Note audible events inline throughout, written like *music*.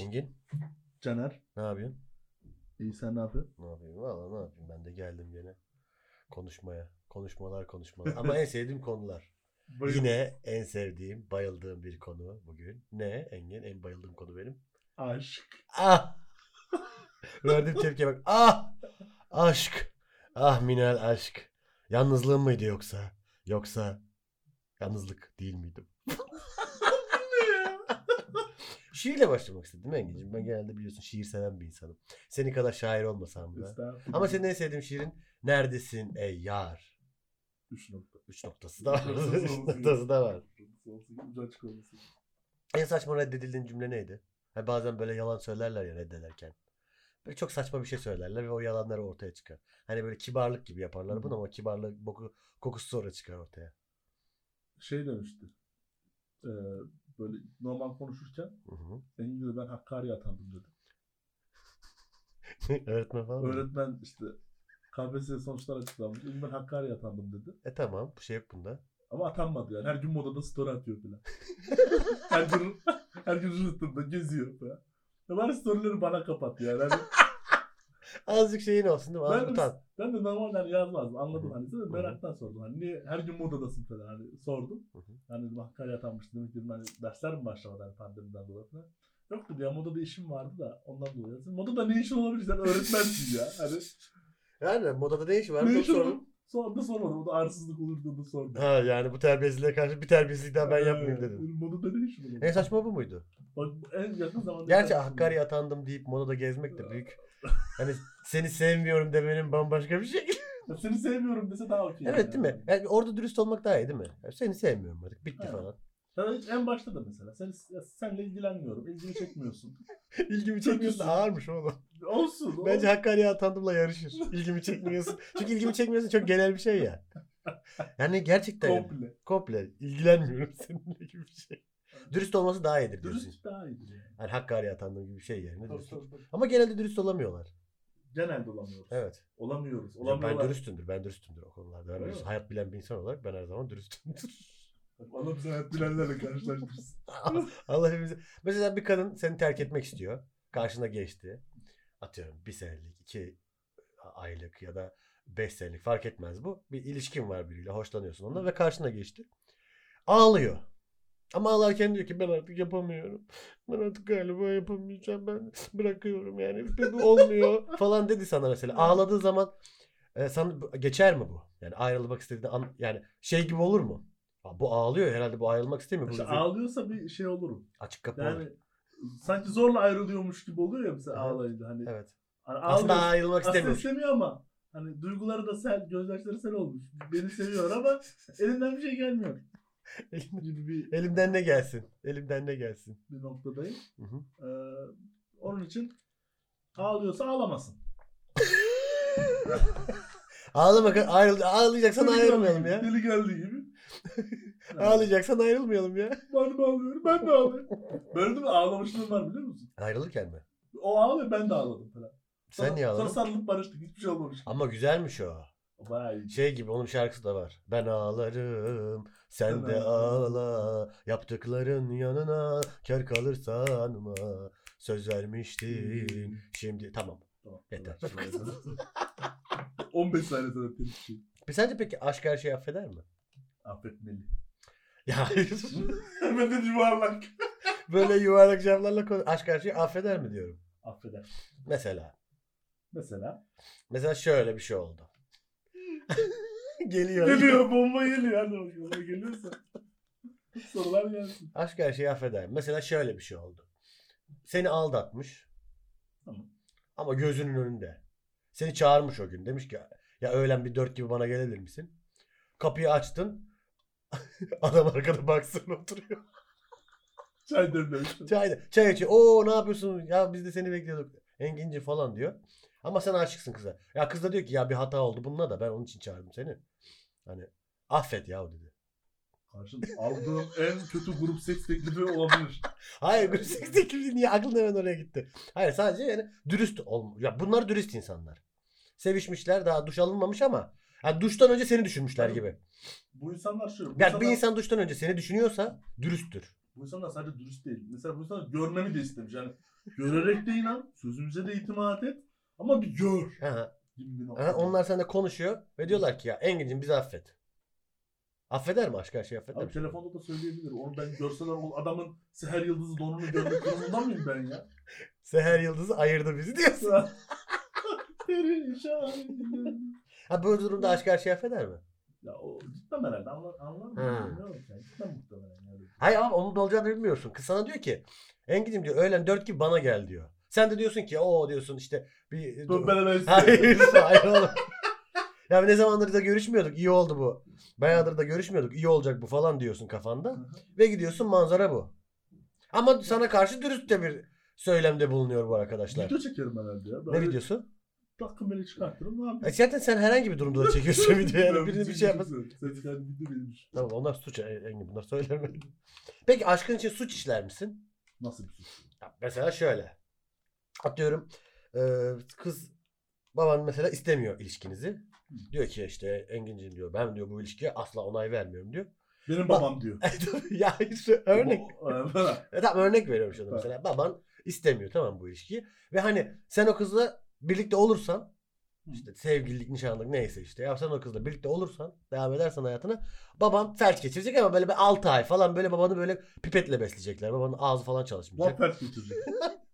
Engin Caner. ne yapıyorsun? İyi sen ne yapıyorsun? Ne yapayım? Valla ne yapayım? Ben de geldim gene konuşmaya. Konuşmalar konuşmalar. Ama en sevdiğim konular. *laughs* Yine en sevdiğim, bayıldığım bir konu bugün. Ne Engin? En bayıldığım konu benim. Aşk. Ah! *laughs* Verdiğim tepkiye bak. Ah! Aşk. Ah Minel aşk. Yalnızlığım mıydı yoksa? Yoksa yalnızlık değil miydim? *laughs* Şiirle başlamak istedim Engin'cim. Ben genelde biliyorsun şiir seven bir insanım. Senin kadar şair olmasam da. Ama senin en sevdiğin şiirin Neredesin ey yar? Üç nokta. Üç noktası da var. Üç noktası da var. En saçma reddedildiğin cümle neydi? Ha, bazen böyle yalan söylerler ya reddederken. Böyle çok saçma bir şey söylerler ve o yalanları ortaya çıkar. Hani böyle kibarlık gibi yaparlar bunu ama kibarlık boku, kokusu sonra çıkar ortaya. Şey demişti. Ee, böyle normal konuşurken Hı hı. Engin dedi ben Hakkari'ye atandım dedi. *laughs* Öğretmen falan mı? Öğretmen işte KPSS sonuçlar açıklanmış. Ben Hakkari'ye atandım dedi. E tamam bir şey yok bunda. Ama atanmadı yani. Her gün modada story atıyor falan. *laughs* her gün her gün rıhtımda geziyor falan. Ya bari storyleri bana kapat yani. Hani Azıcık şeyin olsun değil mi? Ben- utan. ben de normalde hani yazmazdım. Anladım hani. Hı. meraktan sordum. Hani niye her gün modadasın falan hani sordum. Hani dedim Hakkari'ye atanmış. Demek dedim hani dersler mi başlamadı hani pandemiden dolayı falan. Yok dedi ya modada işim vardı da ondan dolayı. Modada ne işin olabilir? Sen öğretmensin ya. Hani *laughs* Yani modada ne işi var? ne sorun. olur? Sonra da sormadım. O da arsızlık olur diye de sordum. Ha yani bu terbiyesizliğe karşı bir terbiyesizlik daha ben Ee, yapmayayım dedim. Modada ne işin olur? En saçma bu muydu? Bak en yakın zamanda... Gerçi Hakkari'ye atandım deyip modada gezmek de büyük. Hani seni sevmiyorum demenin bambaşka bir şey. *laughs* Seni sevmiyorum dese daha okey. evet değil mi? Yani orada dürüst olmak daha iyi değil mi? Ya Seni sevmiyorum artık. Bitti Evet. falan. Ya hiç en başta da mesela. Sen, ya senle ilgilenmiyorum. ilgimi çekmiyorsun. *laughs* İlgimi çekmiyorsun. Ağırmış oğlum. Olsun. Bence Hakkari'ye atandımla yarışır. İlgimi çekmiyorsun. Çünkü ilgimi çekmiyorsun çok genel bir şey ya. Yani gerçekten yani. komple. komple ilgilenmiyorum *laughs* seninle gibi bir şey. Dürüst olması daha iyidir diyorsun. Dürüst daha iyidir yani. Yani Hakkari'ye atandığım gibi bir şey yerine dürüst. Ama genelde dürüst olamıyorlar. Genelde olamıyoruz. Evet. Olamıyoruz. ben Olamıyorlar. dürüstümdür. Ben dürüstümdür o konularda. Ben dürüst- hayat bilen bir insan olarak ben her zaman dürüstümdür. *laughs* Allah bize hayat bilenlerle karşılaştırsın. *laughs* Allah hepimizi... Mesela bir kadın seni terk etmek istiyor. Karşına geçti. Atıyorum bir senelik, iki aylık ya da beş senelik fark etmez bu. Bir ilişkin var biriyle. Hoşlanıyorsun ondan ve karşına geçti. Ağlıyor. Ama ağlarken diyor ki ben artık yapamıyorum. Ben artık galiba yapamayacağım. Ben bırakıyorum yani. Bu olmuyor *laughs* falan dedi sana mesela. Ağladığı zaman e, sana geçer mi bu? Yani ayrılmak istediğinde an- yani şey gibi olur mu? "Aa, Bu ağlıyor herhalde bu ayrılmak istemiyor. Bu İşte üzül- ağlıyorsa bir şey olurum. Açık kapı olur. Yani sanki zorla ayrılıyormuş gibi oluyor ya mesela Aha. ağlayınca. Hani, Evet. hani Aslında ayrılmak Aslında istemiyor. istemiyor ama hani duyguları da sel, gözyaşları sel olmuş. Beni seviyor ama *laughs* elinden bir şey gelmiyor *laughs* Elim- gibi bir, Elimden ne gelsin? Elimden ne gelsin? bir noktadayım. Hı hı. Ee, onun için ağlıyorsa ağlamasın. *laughs* Ağlamak ayrıl ağlayacaksan Deli ayrılmayalım geldiği ya. gibi, Deli geldiği gibi. *laughs* Ağlayacaksan ayrılmayalım ya. Ben de ağlıyorum, ben de ağlıyorum. Böyle de bir ağlamışlığım var biliyor musun? Ayrılırken mi? O ağlıyor, ben de ağladım falan. Sen niye ağladın? Sonra sarılıp barıştık, hiçbir şey olmamış. Ama güzelmiş o. Bayağı iyi. Şey gibi onun şarkısı da var. Ben ağlarım, sen de ağla. Yaptıkların yanına kar kalır sanma. Söz vermiştin. Şimdi tamam. Tamam. Yeter. Tamam. 15 *laughs* saniye sonra telif şey. Bir sence peki aşk her şeyi affeder mi? Affetmeli. Ya *laughs* Hemen de yuvarlak. *laughs* böyle yuvarlak cevaplarla konu- aşk her şeyi affeder mi diyorum. Affeder. Mesela. Mesela. Mesela şöyle bir şey oldu. *laughs* Geliyor. Geliyor bomba geliyor. Hadi bakalım geliyorsa. Sorular gelsin. Aşk her şeyi affeder. Mesela şöyle bir şey oldu. Seni aldatmış. Tamam. Ama gözünün önünde. Seni çağırmış o gün. Demiş ki ya öğlen bir dört gibi bana gelebilir misin? Kapıyı açtın. *laughs* Adam arkada baksın oturuyor. Çay demlemiş. Çay, çay içiyor. Oo ne yapıyorsun? Ya biz de seni bekliyorduk. Enginci falan diyor. Ama sen aşıksın kıza. Ya kız da diyor ki ya bir hata oldu bununla da ben onun için çağırdım seni. Hani affet ya dedi. Karşın aldığım en kötü grup seks teklifi olabilir. Hayır grup seks teklifi niye aklın hemen oraya gitti? Hayır sadece yani dürüst ol. Ya bunlar dürüst insanlar. Sevişmişler daha duş alınmamış ama Ha, duştan önce seni düşünmüşler gibi. Bu insanlar şöyle. Bu, Yani insanlar, bir insan duştan önce seni düşünüyorsa dürüsttür. bu insanlar sadece dürüst değil. Mesela bu insanlar görmemi de istemiş. Yani görerek de inan, sözümüze de itimat et. Ama bir gör. Ha, Gibi bir ha, nokta. onlar seninle konuşuyor ve diyorlar ki ya Engin'cim bizi affet. Affeder mi aşk her şeyi affeder Abi mi? telefonda da söyleyebilir. Onu ben görseler o adamın seher yıldızı donunu görmek durumunda mıyım ben ya? *laughs* Seher Yıldız'ı ayırdı bizi diyorsun. *laughs* Perişan. Ha bu durumda aşk her şeyi affeder mi? ya o gitmem herhalde. Anlar, anlar mı? Ha. Bilmiyorum. Gitmem muhtemelen. Yani. Hayır abi onun da olacağını bilmiyorsun. Kız sana diyor ki Engin'cim diyor öğlen 4 gibi bana gel diyor. Sen de diyorsun ki o diyorsun işte bir... Dur ben hemen *laughs* Hayır, hayır oğlum. Ya ne zamandır da görüşmüyorduk. iyi oldu bu. Bayağıdır da görüşmüyorduk. iyi olacak bu falan diyorsun kafanda. Ve gidiyorsun manzara bu. Ama sana karşı dürüst de bir söylemde bulunuyor bu arkadaşlar. Video çekerim herhalde ya. Ne videosu? Takım beni çıkartırım ne E yapayım? zaten sen herhangi bir durumda da çekiyorsun *laughs* video yani. Ben Birinin bir şey çekiyorum. Sen kendi video benim. Tamam onlar suç e, Engin bunlar söyleme. Peki aşkın için suç işler misin? Nasıl bir suç? Ya mesela şöyle. Atıyorum e, kız baban mesela istemiyor ilişkinizi. Diyor ki işte Engin'cim diyor ben diyor bu ilişkiye asla onay vermiyorum diyor. Benim babam diyor. *laughs* ya işte örnek. *laughs* E, tamam örnek veriyorum şurada Evet. mesela. Baban istemiyor tamam bu ilişkiyi. Ve hani sen o kızla birlikte olursan Hı. işte sevgililik, nişanlık neyse işte. Ya sen o kızla birlikte olursan, devam edersen hayatına baban felç geçirecek ama böyle bir 6 ay falan böyle babanı böyle pipetle besleyecekler. Babanın ağzı falan çalışmayacak. Muhabbet geçirecek. *laughs*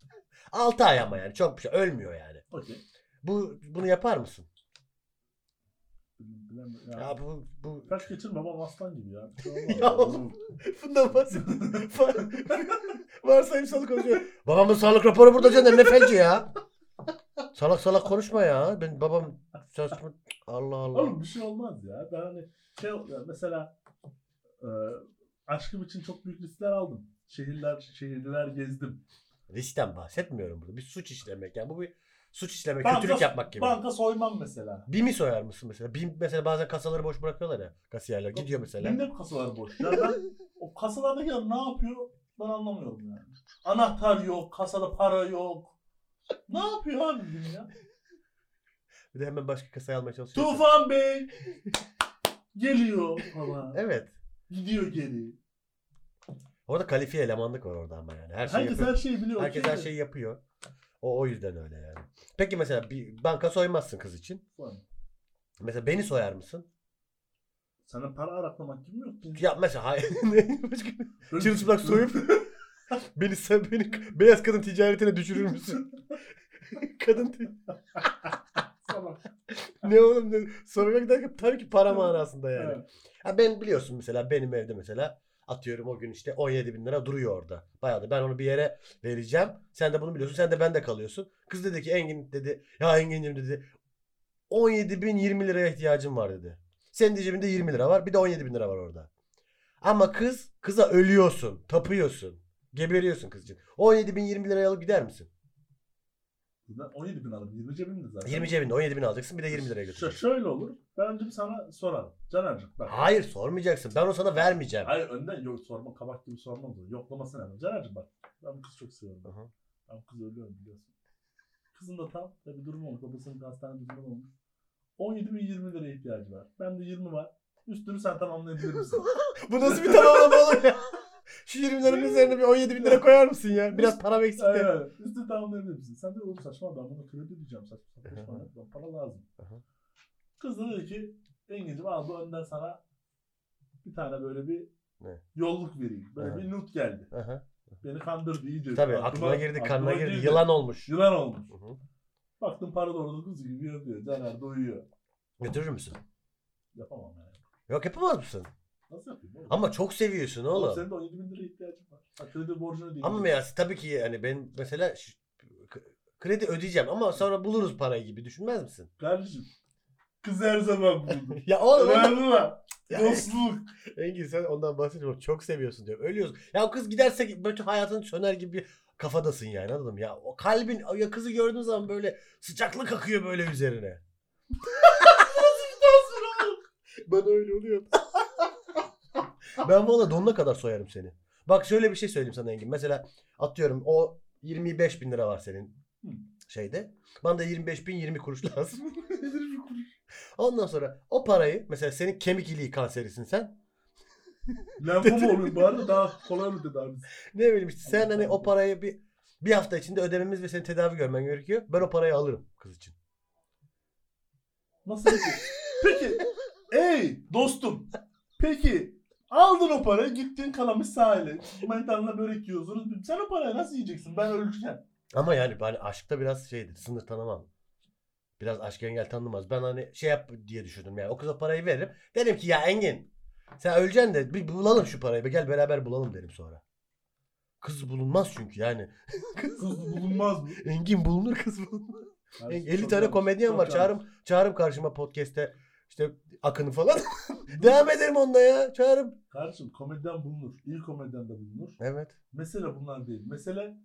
6 ay ama yani çok bir şey. Ölmüyor yani. Okey. Bu bunu yapar mısın? Bilemem. Ya, Ya bu bu Kaç geçir babam aslan gibi ya. Şey. *laughs* Ya oğlum. bundan bahsediyorum. *laughs* Varsayımsal konuşuyor. Babamın sağlık raporu burada canım ne felci ya. Salak salak konuşma ya. Ben babam saçma. Allah Allah. Oğlum bir şey olmaz ya. Ben hani şey ya mesela e, aşkım için çok büyük riskler aldım. Şehirler şehirler gezdim. Riskten bahsetmiyorum burada. Bir suç işlemek yani bu bir suç işlemek, Banka- kötülük yapmak gibi. Banka soymam mesela. BİM'i soyar mısın mesela? BİM mesela bazen kasaları boş bırakıyorlar ya kasiyerler. Gidiyor mesela. Benim de hep kasalar boş. Ya ben *laughs* o kasalardakiler ne yapıyor ben anlamıyorum yani. Anahtar yok, kasada para yok. Ne yapıyor abi BİM ya? Bir de hemen başka kasayı almaya çalışıyor. Tufan Bey geliyor falan. Evet. Gidiyor geri. Orada kalifiye elemanlık var orada ama yani. Her şeyi Herkes yapıyor. her şeyi biliyor. Herkes her şeyi yapıyor. O o yüzden öyle yani. Peki mesela bir banka soymazsın kız için. Falan. Mesela beni soyar mısın? Sana para araklamak gibi mi yok? ki? Ya mesela hayır. *laughs* Başka Çırılçıplak soyup *laughs* beni sen beni beyaz kadın ticaretine düşürür müsün? *laughs* kadın ti- Salak. ne oğlum ne? Soymak derken tabii ki para manasında yani. Evet. Ha ben biliyorsun mesela benim evde mesela atıyorum o gün işte 17 bin lira duruyor orada. Bayağı da ben onu bir yere vereceğim. Sen de bunu biliyorsun. Sen de bende kalıyorsun. Kız dedi ki Engin dedi. Ya Engin'cim dedi. 17 bin 20 liraya ihtiyacım var dedi. Senin de cebinde 20 lira var. Bir de 17 bin lira var orada. Ama kız kıza ölüyorsun. Tapıyorsun. Geberiyorsun kız için. 17 bin 20 liraya alıp gider misin? Ben 17 bin alırım. 20 cebimde zaten. 20 cebinde 17 bin alacaksın bir de 20 liraya Ş- götüreceksin. şöyle olur. Ben önce bir sana sorarım. Caner'cim bak. Hayır sormayacaksın. Ben onu sana vermeyeceğim. Hayır önden yok sorma kabak gibi sormam olur. Yoklaması önemli. Caner'cim bak. Ben bu kızı çok seviyorum. Hı hı. Ben bu kızı ölüyorum biliyorsun. Kızın da tam bir durum olmuş. Babasının hastanede bir durum olmuş. 17 bin 20 liraya ihtiyacı var. Bende 20 var. Üstünü sen tamamlayabilir misin? *laughs* Bu nasıl bir tamamlama olur ya? Şu 20 liranın üzerine bir 17 bin lira koyar mısın ya? Biraz para eksik de. Üstünü tamamlayabilir misin? Sen de oğlum saçma ben bunu kredi ödeyeceğim. Saçma saçma. Para lazım. Hı. Kız da dedi ki Engin'cim al bu önden sana bir tane böyle bir Ne? yolluk vereyim. Böyle bir nut geldi. Aha. Beni kandırdı iyice. Tabii Aklıma- aklına girdi, kanına girdi. Yılan olmuş. Yılan olmuş. Hı hı. Baktım para orada kuzu gibi yapıyor. Caner de uyuyor. Götürür müsün? Yapamam yani. Yok yapamaz mısın? Nasıl yapayım oğlum? Ama çok seviyorsun Oğlum oğlum. senin de 17 bin liraya ihtiyacın var. Ha, kredi borcunu değil. Ama ya tabii ki hani ben mesela ş- kredi ödeyeceğim ama sonra buluruz parayı gibi düşünmez misin? Kardeşim. Kız her zaman buldu. *laughs* Ya oğlum Önemli. *laughs* Ya- Dostluk. Engin sen ondan bahsediyorum. Çok seviyorsun diyor. Ölüyorsun. Ya o kız giderse bütün hayatın söner gibi bir kafadasın yani anladın mı? Ya o kalbin ya kızı gördüğün zaman böyle sıcaklık akıyor böyle üzerine. *laughs* Bana öyle oluyor. *laughs* ben valla donuna kadar soyarım seni. Bak şöyle bir şey söyleyeyim sana Engin. Mesela atıyorum o 25 bin lira var senin şeyde. Bana da 25 bin 20 kuruş *laughs* lazım. Ondan sonra o parayı mesela senin kemik iliği kanserisin sen. *laughs* Lenfoma oluyor bu arada daha kolay olur tedavisi. Ne bileyim işte sen hani o parayı bir bir hafta içinde ödememiz ve senin tedavi görmen gerekiyor. Ben o parayı alırım kız için. Nasıl peki? peki ey dostum peki aldın o parayı gittin kalamış sahile. Mentalına börek yiyorsunuz. Sen o parayı nasıl yiyeceksin? Ben öleceğim. Ama yani hani aşkta biraz şeydir. Sınır tanımam. Biraz aşk engel tanımaz. Ben hani şey yap diye düşündüm yani. O kıza parayı veririm. Derim ki ya Engin sen öleceksin de bir bulalım şu parayı. Gel beraber bulalım derim sonra. Kız bulunmaz çünkü yani. *laughs* Kız bulunmaz mı? Engin bulunur kız bulunmaz. Yani 50 çok tane komedyen var. Çağırım, çağırım karşıma podcast'te işte Akın'ı falan. *laughs* *laughs* Devam ederim onunla ya. Çağırım. Kardeşim komedyen bulunur. İyi komedyen de bulunur. Evet. Mesele bunlar değil. Mesele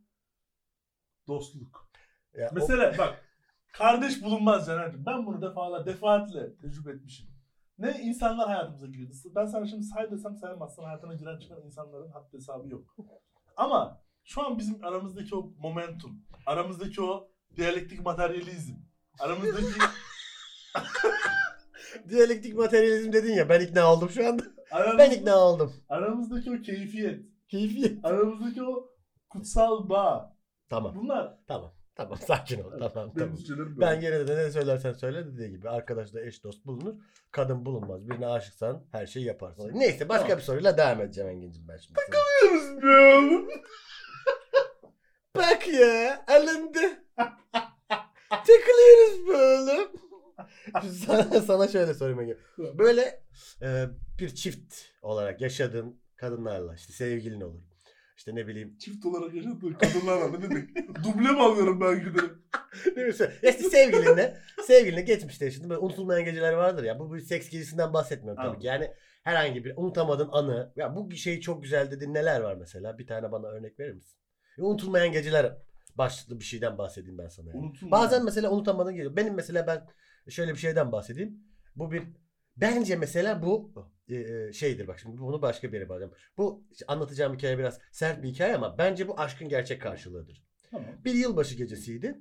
dostluk. Ya, o- Mesele bak kardeş bulunmaz Caner'cim. Ben bunu defalar defaatle tecrübe etmişim. Ne insanlar hayatımıza girdi. Ben sana şimdi say desem saymazsan hayatına giren çıkan insanların haddi hesabı yok. Ama şu an bizim aramızdaki o momentum, aramızdaki o diyalektik materyalizm, aramızdaki *laughs* Diyalektik materyalizm dedin ya ben ikna oldum şu anda. aramız- Ben ikna oldum. aramızdaki o keyfiyet, Keyfi. aramızdaki o kutsal bağ. Tamam. Bunlar Tamam. Tamam. *laughs* Sakin ol. Tamam. tamam. Ben gene de ne söylersen söyle dediği gibi arkadaşla eş dost bulunur. Kadın bulunmaz. Birine aşıksan her şeyi yaparsın. Neyse başka Tamam. bir soruyla devam edeceğim Engin'cim ben şimdi. sana. Bakıyoruz be oğlum. Bak ya alındı. *laughs* Takılıyoruz böyle. Şimdi sana, *laughs* sana şöyle sorayım Engin. Böyle e, bir çift olarak yaşadığın kadınlarla işte sevgilin olur. İşte ne bileyim. Çift olarak yaşadığın kadınlarla ne demek? Duble mi alıyorum ben giderim? Ne bileyim ya işte sevgilinle, sevgilinle geçmişte yaşadığın böyle unutulmayan geceler vardır ya. Bu bir seks gecesinden bahsetmiyorum tabii ki. Yani herhangi bir unutamadığın anı. Ya bu şey çok güzel dediğin neler var mesela? Bir tane bana örnek verir misin? Unutulmayan geceler başlıklı bir şeyden bahsedeyim ben sana. Yani. Bazen mesela unutamadığın geliyor. Benim mesela ben şöyle bir şeyden bahsedeyim. Bu bir bence mesela bu e, e, şeydir bak şimdi bunu başka bir yere bağlayacağım. Bu anlatacağım hikaye biraz sert bir hikaye ama bence bu aşkın gerçek karşılığıdır. Tamam. Bir yılbaşı gecesiydi.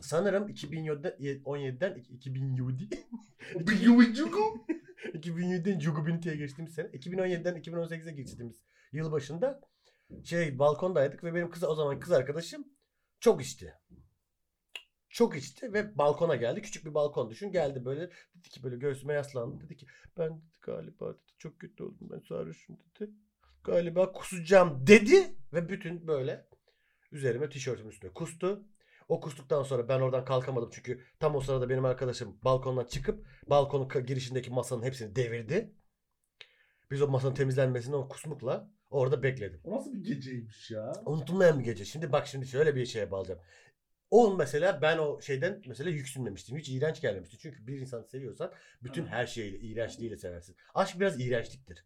Sanırım 2017'den 2007 Bir yuvucuku. 2007'den Jugubinti'ye *laughs* geçtiğimiz sene. 2017'den 2018'e geçtiğimiz yılbaşında şey balkondaydık ve benim kız o zaman kız arkadaşım çok içti. Çok içti ve balkona geldi. Küçük bir balkon düşün. Geldi böyle dedi ki böyle göğsüme yaslandı. Dedi ki ben dedi, galiba dedi, çok kötü oldum ben sarhoşum dedi. Galiba kusacağım dedi ve bütün böyle üzerime tişörtümün üstüne kustu. O kustuktan sonra ben oradan kalkamadım çünkü tam o sırada benim arkadaşım balkondan çıkıp balkonun girişindeki masanın hepsini devirdi. Biz o masanın temizlenmesini o kusmukla orada bekledim. O nasıl bir geceymiş ya? Unutulmayan bir gece. Şimdi bak şimdi şöyle bir şeye bağlayacağım. O mesela ben o şeyden mesela yüksünmemiştim. Hiç iğrenç gelmemişti. Çünkü bir insanı seviyorsan bütün her şeyiyle, iğrençliğiyle seversin. Aşk biraz iğrençliktir.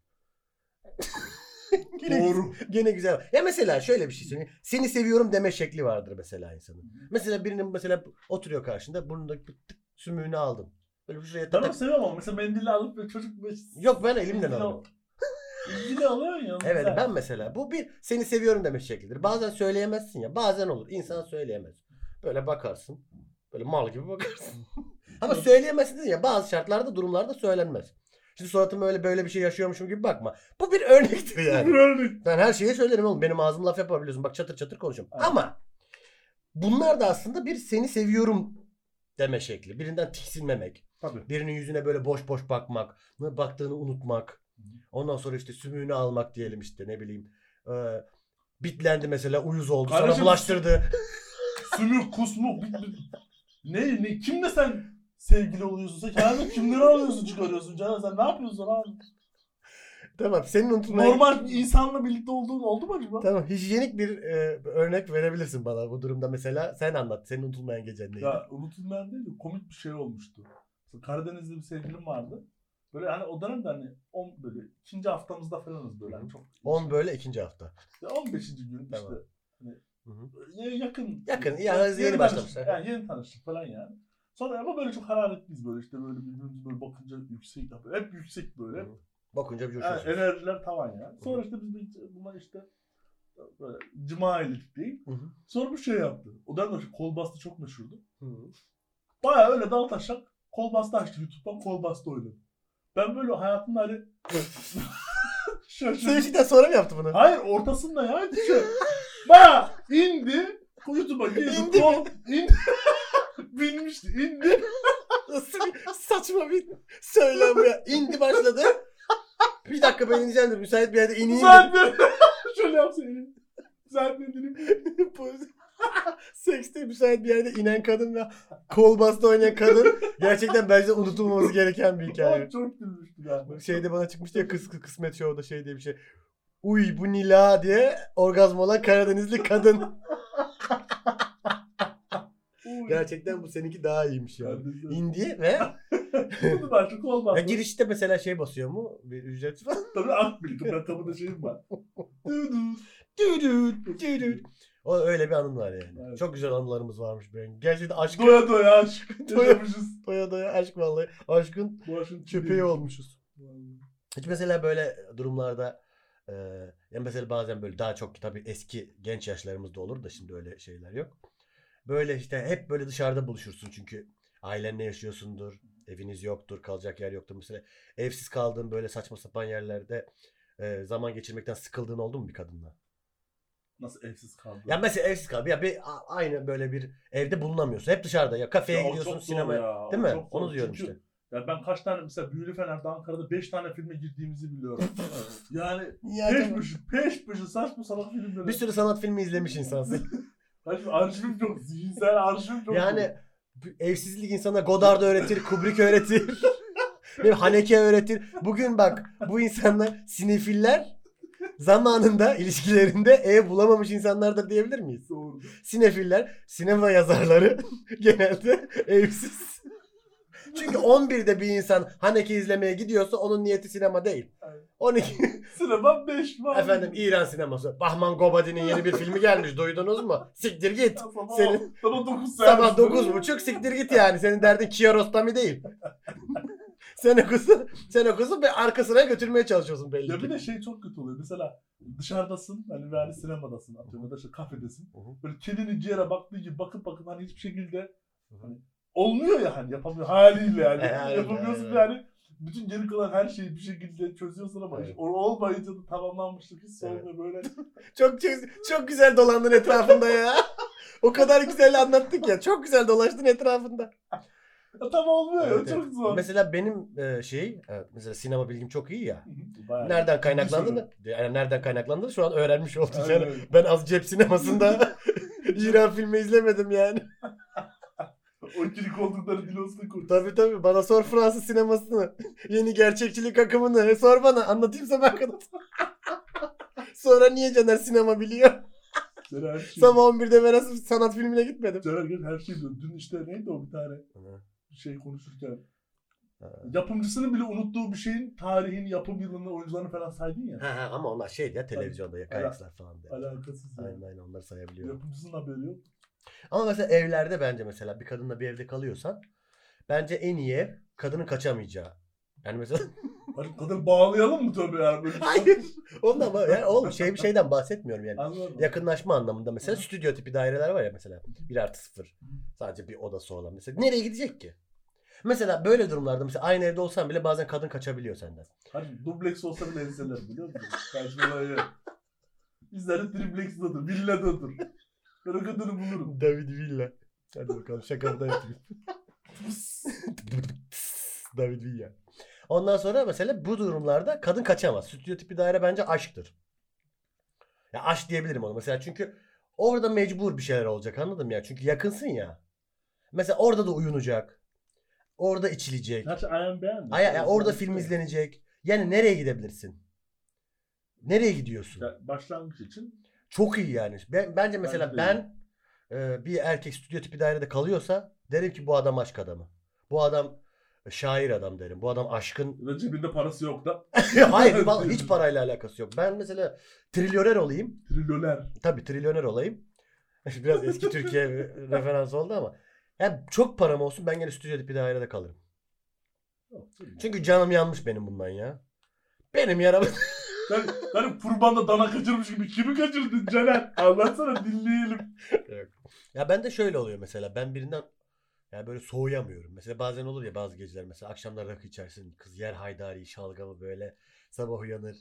*laughs* Gene- Doğru. Gene güzel. Ya mesela şöyle bir şey söyleyeyim. Seni seviyorum deme şekli vardır mesela insanın. Mesela birinin mesela oturuyor karşında burnunda bir tık sümüğünü aldın. Böyle şuraya Ben onu seviyorum ama mesela mendili alıp çocuk böyle... Yok ben elimden İlgili alırım. al- İlgili alıyorsun ya. Evet ben mesela bu bir seni seviyorum demek şeklidir. Bazen söyleyemezsin ya. Bazen olur. İnsan söyleyemez. Böyle bakarsın. Böyle mal gibi bakarsın. *laughs* *laughs* Ama söyleyemezsin ya bazı şartlarda durumlarda söylenmez. Şimdi suratıma öyle böyle bir şey yaşıyormuşum gibi bakma. Bu bir örnektir yani. *laughs* Bir örnek. Ben her şeyi söylerim oğlum. Benim ağzım laf yapabiliyorsun. Bak çatır çatır konuşuyorum. Evet. Ama bunlar da aslında bir seni seviyorum deme şekli. Birinden tiksinmemek. Tabii. Birinin yüzüne böyle boş boş bakmak. Baktığını unutmak. Ondan sonra işte sümüğünü almak diyelim işte ne bileyim. Ee, bitlendi mesela uyuz oldu. Sana Kardeşim, bulaştırdı. Sümük, kusmuk. Ne, ne, kimle sen sevgili oluyorsun? Sen kendini kimleri alıyorsun çıkarıyorsun canım? Sen ne yapıyorsun abi? tamam senin unutulmayan... Normal bir insanla birlikte olduğun oldu mu acaba? Tamam hijyenik bir e, örnek verebilirsin bana bu durumda mesela. Sen anlat. Senin unutulmayan gecen neydi? Ya unutulmayan değil de komik bir şey olmuştu. Karadeniz'de bir sevgilim vardı. Böyle hani o dönemde hani on, böyle ikinci haftamızda falanız böyle hani çok 10 böyle ikinci hafta. İşte 15. gün Tamam. işte Hı hı. ya- yakın. Yakın, ya yeni tanıştık. başlamışlar. Yani yeni tanıştık falan yani. Sonra ama böyle çok hararetliyiz böyle işte böyle birbirimize böyle bakınca yüksek hep yüksek böyle. Hı. Bakınca bir Yani enerjiler tavan yani. Sonra işte biz buna işte böyle cima ettik diyeyim. Hı hı. Sonra bir şey yaptı. O dönemde kol bastı çok meşhurdu. Hı. Baya öyle dal taşak Kol bastı açtı YouTube'dan kol bastı oynadı. Ben böyle hayatımda hani. *laughs* Sevişikten sonra mı yaptı bunu? Hayır ortasında ya. Baya indi. YouTube'a girdi. İndi kol, indi. *laughs* Binmişti. indi. Nasıl bir saçma bir söylem ya. İndi başladı. Bir dakika ben ineceğim de müsait bir yerde ineyim. Zaten *laughs* şöyle yapsaydı. Zaten dedim. Poz- Sekste müsait bir yerde inen kadın ve kol bastı oynayan kadın gerçekten bence unutulmaması gereken bir hikaye. Çok gülmüştüm ya. Şeyde bana çıkmıştı ya kıs, kısmet show'da şey diye bir şey. Uy bu Nila diye orgazm olan Karadenizli kadın. Gerçekten bu seninki daha iyiymiş yani. Kardeşim. İndi ve Bunu başka kol bastı. ya girişte mesela şey basıyor mu? Bir ücret falan. Tabii akbil. Ben kapıda şeyim var. Dudu. Düdüt, düdüt. O öyle bir anın var yani. Evet. Çok güzel anılarımız varmış benim. Gerçekten aşk Doya doya aşk. *laughs* Doya- doya doya aşk vallahi. Aşkın Bu aşkın köpeği olmuşuz. Vallahi. Hiç mesela böyle durumlarda e, yani mesela bazen böyle daha çok tabii eski genç yaşlarımızda olur da şimdi öyle şeyler yok. Böyle işte hep böyle dışarıda buluşursun çünkü ailenle yaşıyorsundur. Eviniz yoktur, kalacak yer yoktur. Mesela evsiz kaldığın böyle saçma sapan yerlerde e, zaman geçirmekten sıkıldığın oldu mu bir kadınla? Nasıl evsiz kaldı? Ya mesela evsiz kal. Ya bir a- aynı böyle bir evde bulunamıyorsun. Hep dışarıda ya kafeye Ya o gidiyorsun, çok zor sinemaya. ya, o Değil mi? çok zor. Onu diyorum Çünkü işte. Ya ben kaç tane mesela Büyülü Fener'de Ankara'da 5 tane filme girdiğimizi biliyorum. *laughs* yani *laughs* Ya peş tamam. peşi peş peşi saçma salak filmler. Bir sürü sanat filmi izlemiş insansın. *laughs* Kaç arşivim çok zihinsel arşivim çok. yani bu evsizlik insana Godard öğretir, Kubrick öğretir. ne Haneke öğretir. Bugün bak bu insanlar sinefiller zamanında ilişkilerinde ev bulamamış insanlardır diyebilir miyiz? Doğru. Sinefiller, sinema yazarları genelde evsiz. Çünkü 11'de bir insan Haneke izlemeye gidiyorsa onun niyeti sinema değil. Evet. 12 *laughs* Sinema 5 var. efendim İran sineması. Bahman Gobadi'nin yeni bir filmi gelmiş. Duydunuz mu? Siktir git. Sabah, Senin- sabah 9 saat. Sabah 9.30 siktir git yani. Senin derdin Kiarostami değil. *laughs* sen okusun, sen okusun ve arkasına götürmeye çalışıyorsun belli Ya bir ki. de şey çok kötü oluyor. Mesela dışarıdasın hani yani sinemadasın atıyorum ya da işte kafedesin. Böyle kedinin ciğere baktığı gibi bakıp bakıp hani hiçbir şekilde hani olmuyor ya hani yapamıyor haliyle yani. E, aynen, Yapamıyorsun aynen. yani. Bütün geri kalan her şeyi bir şekilde çözüyorsun ama Evet. o olmayınca da tamamlanmışlık hissi Evet. olmuyor böyle. *laughs* Çok, çok çok güzel dolandın etrafında ya. O kadar güzel anlattık ya. Çok güzel dolaştın etrafında. Ya, tam olmuyor Evet, ya çok evet. zor. Mesela benim e, şey, e, mesela sinema bilgim çok iyi ya. Bayağı. Nereden Ciddi kaynaklandığını, yani nereden kaynaklandığını şu an öğrenmiş olduk. Yani ben az cep sinemasında *laughs* *laughs* İran filmi izlemedim yani. O ikilik oldukları dilosunu koy. Tabii tabii bana sor Fransız sinemasını. *laughs* Yeni gerçekçilik akımını. E, Sor bana anlatayım sana kadın. *laughs* Sonra niye Caner sinema biliyor? Caner her şey. Sabah 11'de ben nasıl sanat filmine gitmedim. Caner gel her şey biliyor. Dün işte neydi o bir tane şey konuşurken. Yapımcısının bile unuttuğu bir şeyin tarihin, yapım yılını, oyuncularını falan saydın ya. Ha, ha, ama onlar şey ya televizyonda ya kayıklar falan diye. Alakasız yani. Aynen aynen onları sayabiliyor. Yapımcısının haberi yok. Ama mesela evlerde bence mesela bir kadınla bir evde kalıyorsan bence en iyi ev kadının kaçamayacağı. Yani mesela *laughs* Hani kadın bağlayalım mı tabii yani böyle şey. hayır. Ondan ama yani oğlum şey bir şeyden bahsetmiyorum yani. Anladın mı? Yakınlaşma anlamında mesela stüdyo tipi daireler var ya mesela. 1 artı 0. Sadece bir odası olan mesela. Nereye gidecek ki? Mesela böyle durumlarda mesela aynı evde olsan bile bazen kadın kaçabiliyor senden. Hani dubleks olsa bile enseler biliyor musun? Karşımda öyle. Bizler *laughs* de triplex'dadır, villadadır. Ben o kadını bulurum. David Villa. Hadi bakalım şakamı da yapayım. David Villa. Ondan sonra mesela bu durumlarda kadın kaçamaz. Stüdyo tipi daire bence aşktır. Ya aşk diyebilirim ona. Mesela çünkü orada mecbur bir şeyler olacak anladın mı ya? Çünkü yakınsın ya. Mesela orada da uyunacak. Orada içilecek. Gerçi ayağım beğendim. Ay, ay, orada film izlenecek. Yani nereye gidebilirsin? Nereye gidiyorsun? Ya, Başlangıç için Çok iyi yani. Ben, bence mesela Bence ben e, bir erkek stüdyo tipi dairede kalıyorsa derim ki bu adam aşk adamı. Bu adam şair adam derim. Bu adam aşkın ya da cebinde parası yok da *laughs* Hayır *laughs* vallahi hiç parayla alakası yok. Ben mesela trilyoner olayım. trilyoner. Tabii trilyoner olayım. *laughs* Biraz eski Türkiye referans oldu ama. Yani çok param olsun ben gene stüdyo tipi dairede kalırım. Çünkü canım yanmış benim bundan ya. Benim yaram. Sen, hani kurbanda dana kaçırmış gibi kimi kaçırdın Caner? Anlatsana dinleyelim. ya ben de şöyle oluyor mesela. Ben birinden Yani böyle soğuyamıyorum. Mesela bazen olur ya bazı geceler mesela akşamlar rakı içersin. Kız yer haydari, şalgamı böyle sabah uyanır.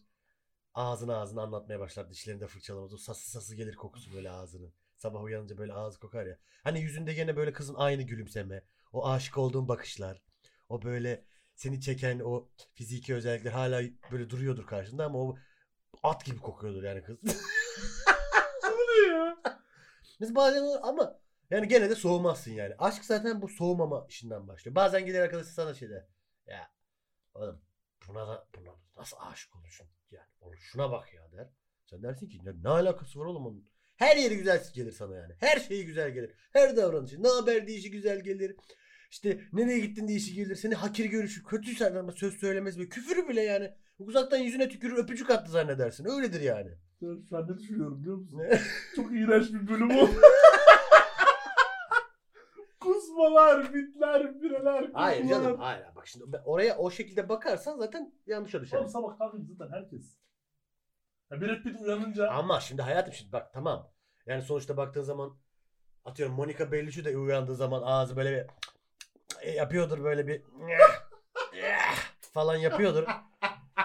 Ağzına ağzına anlatmaya başlar. Dişlerinde fırçalamaz. O sası sası gelir kokusu böyle ağzının. Sabah uyanınca böyle ağzı kokar ya. Hani yüzünde gene böyle kızın aynı gülümseme. O aşık olduğun bakışlar. O böyle seni çeken o fiziki özellikler hala böyle duruyordur karşında ama o at gibi kokuyordur yani kız. *laughs* Ne ya? Biz bazen olur ama yani gene de soğumazsın yani. Aşk zaten bu soğumama işinden başlıyor. Bazen gider arkadaşı sana şey der. Ya oğlum buna da buna nasıl aşık olursun? Yani oğlum şuna bak ya der. Sen dersin ki ne, ne alakası var oğlum onun? Her yeri güzel gelir sana yani. Her şeyi güzel gelir. Her davranışı. Ne haber deyişi güzel gelir. İşte nereye gittin deyişi gelir. Seni hakir görüşü. Kötü senden ama söz söylemez ve küfürü bile yani. Uzaktan yüzüne tükürür öpücük attı zannedersin. Öyledir yani. Ben an ne düşünüyorum biliyor musun? Ne? *laughs* Çok iğrenç bir bölüm oldu. *laughs* Kusmalar, bitler, bireler, kusmalar. Hayır canım hayır. Bak şimdi ben- oraya o şekilde bakarsan zaten yanlışa düşer. Oğlum sabah kalkınca zaten herkes. Ya Brad Pitt uyanınca Ama şimdi hayatım şimdi bak tamam. Yani sonuçta baktığın zaman atıyorum Monica Bellucci de uyandığı zaman ağzı böyle bir yapıyordur böyle bir falan yapıyordur.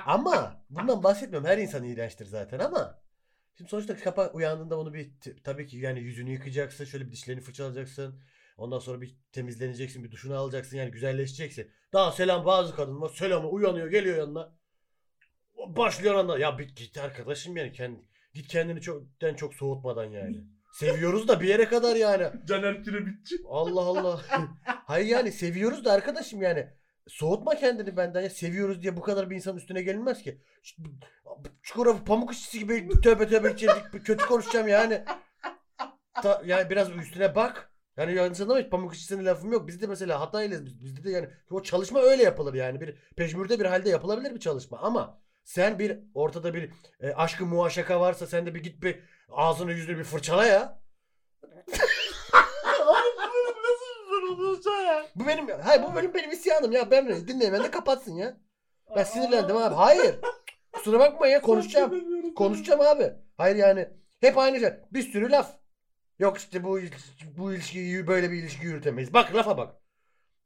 Ama bundan bahsetmiyorum. Her insan iğrençtir zaten ama şimdi sonuçta kapa uyandığında onu bir tabii ki yani yüzünü yıkacaksın, şöyle bir dişlerini fırçalayacaksın. Ondan sonra bir temizleneceksin, bir duşunu alacaksın yani güzelleşeceksin. Daha selam bazı kadın var. Selamı uyanıyor, geliyor yanına. Başlıyor anda. Ya bir git arkadaşım yani kendi git kendini çoktan çok soğutmadan yani. *laughs* Seviyoruz da bir yere kadar yani. Caner Kirebitçi. Allah Allah. *laughs* Hayır yani seviyoruz da arkadaşım yani. Soğutma kendini benden ya. Seviyoruz diye bu kadar bir insanın üstüne gelinmez ki. Çukura pamuk işçisi gibi tövbe tövbe kötü konuşacağım yani. Ta- yani biraz üstüne bak. Yani yanlış anlamayın pamuk işçisinin lafım yok. Bizde mesela Hatay'lıyız. Biz, bizde de yani o çalışma öyle yapılır yani. Bir peşmürde bir halde yapılabilir bir çalışma. Ama sen bir ortada bir e, aşkı muaşaka varsa sen de bir git bir ağzını yüzünü bir fırçala ya. Ya? Bu benim hayır bu bölüm benim isyanım ya. Ben dinleyemen de kapatsın ya. Ben sinirlendim abi. Hayır. Kusura bakma ya konuşacağım. Konuşacağım abi. Hayır yani hep aynı şey. Bir sürü laf. Yok işte bu bu ilişkiyi böyle bir ilişki yürütemeyiz. Bak lafa bak.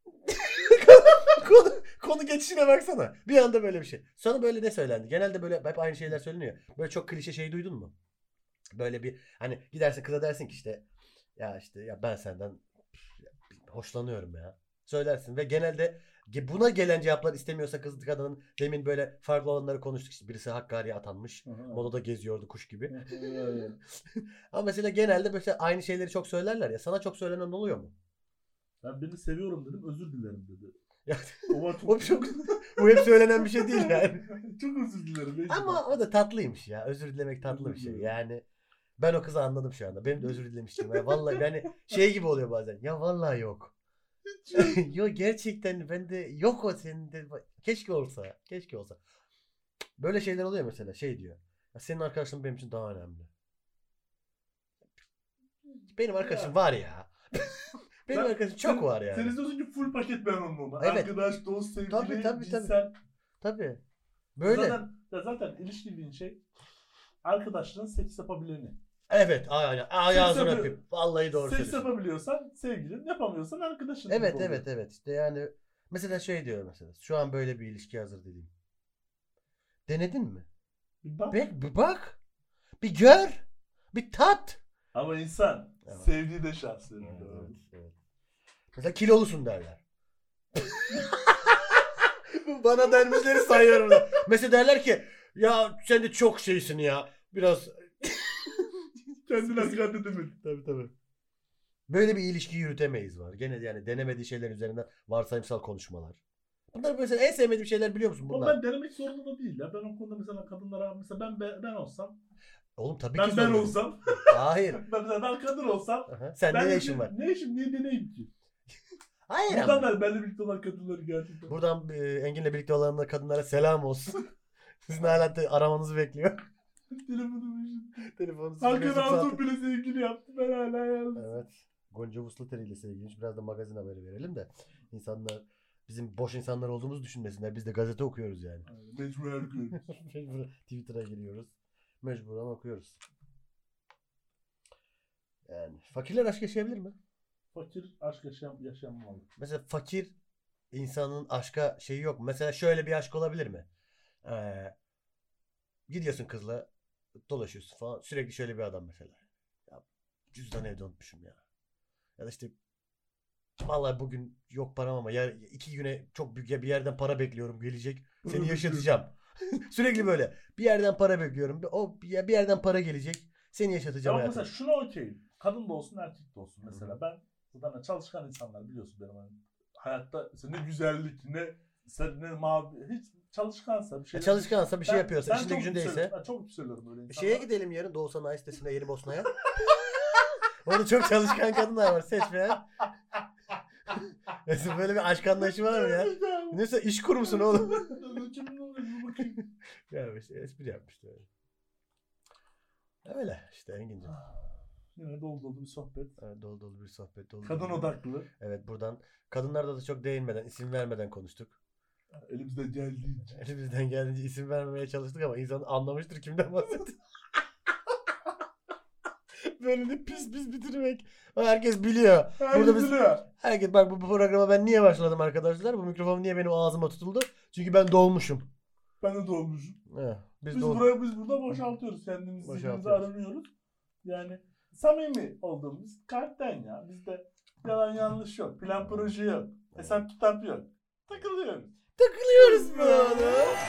*laughs* konu, konu geçişine baksana. Bir anda böyle bir şey. Sana böyle ne söylendi? Genelde böyle hep aynı şeyler söyleniyor. Böyle çok klişe şey duydun mu? Böyle bir hani gidersin kıza dersin ki işte ya işte ya ben senden hoşlanıyorum ya. Söylersin ve genelde ge- buna gelen cevaplar istemiyorsa kız kadının demin böyle farklı olanları konuştuk işte birisi Hakkari'ye atanmış. Modada geziyordu kuş gibi. *laughs* Ama mesela genelde mesela aynı şeyleri çok söylerler ya. Sana çok söylenen oluyor mu? Ben birini seviyorum dedim özür dilerim dedi. Ya- Ama *laughs* çok, O çok bu hep söylenen bir şey değil yani. *laughs* çok özür dilerim. Ama o da tatlıymış ya. Özür dilemek tatlı bir şey. Yani ben o kızı anladım şu anda. Benim de özür dilemiştim. Ya vallahi yani şey gibi oluyor bazen. Ya vallahi yok. yok *laughs* gerçekten bende yok o senin de. Keşke olsa. Keşke olsa. Böyle şeyler oluyor mesela. Şey diyor. Ya senin arkadaşın benim için daha önemli. Benim arkadaşım Ya. var ya. *laughs* benim Ben- arkadaşım çok Sen- var yani. Sen istiyorsun ki full paket ben olmam. Evet. Arkadaş, dost, sevgili, Tabii, tabii, tabii. cinsel. Tabii. Böyle. Zaten, ya zaten ilişki dediğin şey arkadaşlığın seks yapabileni. Evet aynen. Ay Seks ağzını yapıyor- öpeyim. Vallahi doğru seks söylüyorsun. yapabiliyorsan sevgilin, yapamıyorsan arkadaşın. gibi Evet oluyor. evet evet. İşte yani mesela şey diyor mesela. Şu an böyle bir ilişki hazır değilim. Denedin mi? Bir bak. Bir, bir bak. Bir gör. Bir tat. Ama insan Evet. sevdiği de şans veriyor. Evet. Mesela kilolusun derler. *laughs* *laughs* Bana dermişleri sayıyorum da. Mesela derler ki ya sen de çok şeysin ya. Biraz Kendine dikkat edemedin. Tabii tabii. Böyle bir ilişki yürütemeyiz var. Gene yani denemediği şeyler üzerinden varsayımsal konuşmalar. Bunlar mesela en sevmediğim şeyler biliyor musun Ama bunlar? ben denemek zorunda da değil ya. Ben o konuda mesela kadınlara mesela ben ben, ben olsam, Oğlum tabii ben ki ben zorunda. olsam, Hayır. *laughs* ben mesela ben kadın olsam, Aha. Sen ben ne işin var? Ne işim niye deneyim ki? Hayır Buradan ama. ben benimle birlikte olan kadınları gerçekten. Buradan e, Engin'le birlikte olanlar kadınlara selam olsun. *laughs* Sizin hala te- aramanızı bekliyor. Telefonumu işte. Telefonunuz Hakan Altun bile sevgili yaptı. Ben hala yalnız. Evet. Gonca Vuslateri ile sevgiliymiş. Biraz da magazin haberi verelim de. insanlar bizim boş insanlar olduğumuzu düşünmesinler. Biz de gazete okuyoruz yani. Mecbur her gün. *laughs* Mecbur Twitter'a giriyoruz. Mecburen okuyoruz. Yani fakirler aşk yaşayabilir mi? Fakir aşk yaşam, yaşanmalı. Mesela fakir insanın aşka şeyi yok mu? Mesela şöyle bir aşk olabilir mi? Ee, gidiyorsun kızla dolaşıyorsun falan. Sürekli şöyle bir adam mesela. Ya cüzdanı evde unutmuşum ya. Ya da işte vallahi bugün yok param ama yer, iki güne çok büyük bir yerden para bekliyorum gelecek. Seni yaşatacağım. *laughs* Sürekli böyle. Bir yerden para bekliyorum. Bir- O bir bir yerden para gelecek. Seni yaşatacağım Ama mesela şuna okeyim. Kadın da olsun erkek de olsun. Mesela ben zaten çalışkan insanlar biliyorsun benim hani hayatta ne güzellik ne sen mavi hiç çalışkansa bir şey Ya çalışkansa bir şey Ben- yapıyorsa, ben işinde gücündeyse. Ben çok yükseliyorum böyle insanlara. Şeye gidelim yarın Doğu Sanayi sitesine Yeni Bosna'ya. *laughs* Orada çok çalışkan kadınlar var seçmeyen. *laughs* Mesela böyle bir aşk anlayışı var mı ya? Neyse iş kurmuşsun oğlum. *laughs* Ya işte espri yapmıştı öyle. Öyle işte Engin'cim. Yine dolu dolu bir sohbet. Evet, dolu dolu bir sohbet. Dolu Kadın dolu. odaklı. Evet buradan kadınlarda da çok değinmeden, isim vermeden konuştuk. Elimizde geldiğince. Elimizden geldiğince isim vermemeye çalıştık ama insan anlamıştır kimden bahsettiğini. *laughs* Böyle de pis pis bitirmek. Herkes biliyor. Burada biz- biliyor. Herkes bak bu, bu programa ben niye başladım arkadaşlar? Bu mikrofon niye benim ağzıma tutuldu? Çünkü ben dolmuşum. Ben de doğmuşum. He, biz, Biz, dol- buraya, biz burada boşaltıyoruz kendimizi. Boşaltıyoruz. aranıyoruz. Yani samimi olduğumuz kalpten ya. Bizde yalan yanlış yok. Plan proje yok. Hesap kitap yok. Takılıyoruz. Takılıyoruz böyle.